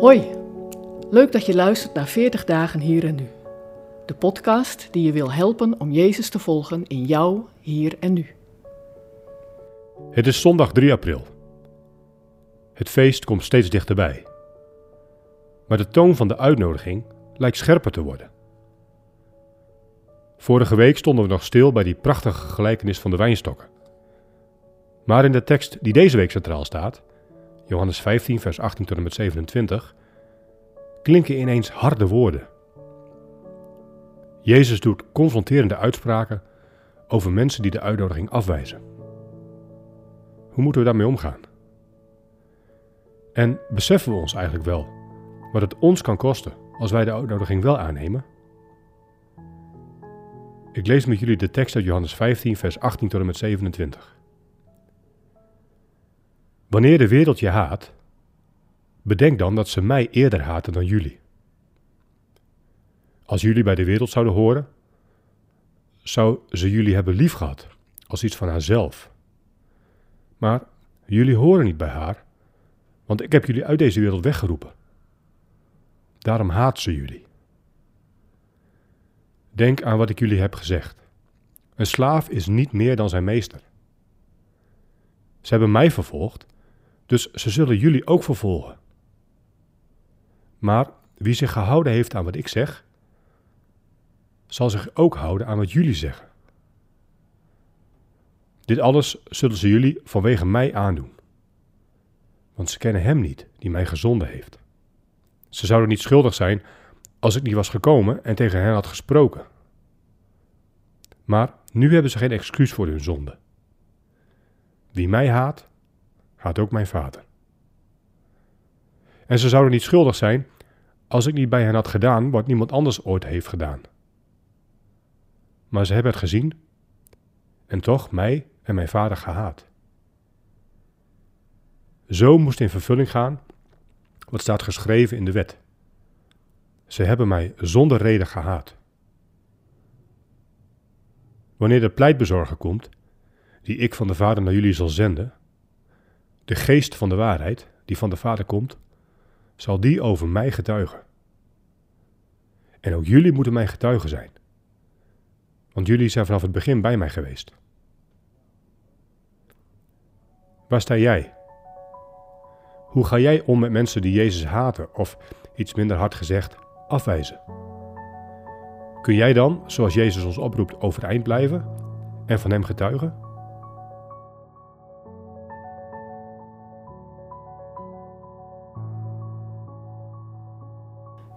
Hoi, leuk dat je luistert naar 40 dagen hier en nu. De podcast die je wil helpen om Jezus te volgen in jou, hier en nu. Het is zondag 3 april. Het feest komt steeds dichterbij. Maar de toon van de uitnodiging lijkt scherper te worden. Vorige week stonden we nog stil bij die prachtige gelijkenis van de wijnstokken. Maar in de tekst die deze week centraal staat, Johannes 15, vers 18 tot en met 27, klinken ineens harde woorden. Jezus doet confronterende uitspraken over mensen die de uitnodiging afwijzen. Hoe moeten we daarmee omgaan? En beseffen we ons eigenlijk wel wat het ons kan kosten als wij de uitnodiging wel aannemen? Ik lees met jullie de tekst uit Johannes 15, vers 18 tot en met 27. Wanneer de wereld je haat, bedenk dan dat ze mij eerder haten dan jullie. Als jullie bij de wereld zouden horen, zou ze jullie hebben liefgehad als iets van haarzelf. Maar jullie horen niet bij haar, want ik heb jullie uit deze wereld weggeroepen. Daarom haat ze jullie. Denk aan wat ik jullie heb gezegd. Een slaaf is niet meer dan zijn meester. Ze hebben mij vervolgd, dus ze zullen jullie ook vervolgen. Maar wie zich gehouden heeft aan wat ik zeg, zal zich ook houden aan wat jullie zeggen. Dit alles zullen ze jullie vanwege mij aandoen. Want ze kennen hem niet die mij gezonden heeft. Ze zouden niet schuldig zijn als ik niet was gekomen en tegen hen had gesproken. Maar nu hebben ze geen excuus voor hun zonde. Wie mij haat, haat ook mijn vader. En ze zouden niet schuldig zijn als ik niet bij hen had gedaan wat niemand anders ooit heeft gedaan. Maar ze hebben het gezien en toch mij en mijn vader gehaat. Zo moest in vervulling gaan wat staat geschreven in de wet. Ze hebben mij zonder reden gehaat. Wanneer de pleitbezorger komt, die ik van de Vader naar jullie zal zenden, de geest van de waarheid, die van de Vader komt, zal die over mij getuigen. En ook jullie moeten mijn getuigen zijn, want jullie zijn vanaf het begin bij mij geweest. Waar sta jij? Hoe ga jij om met mensen die Jezus haten of, iets minder hard gezegd, afwijzen? Kun jij dan, zoals Jezus ons oproept, overeind blijven en van Hem getuigen?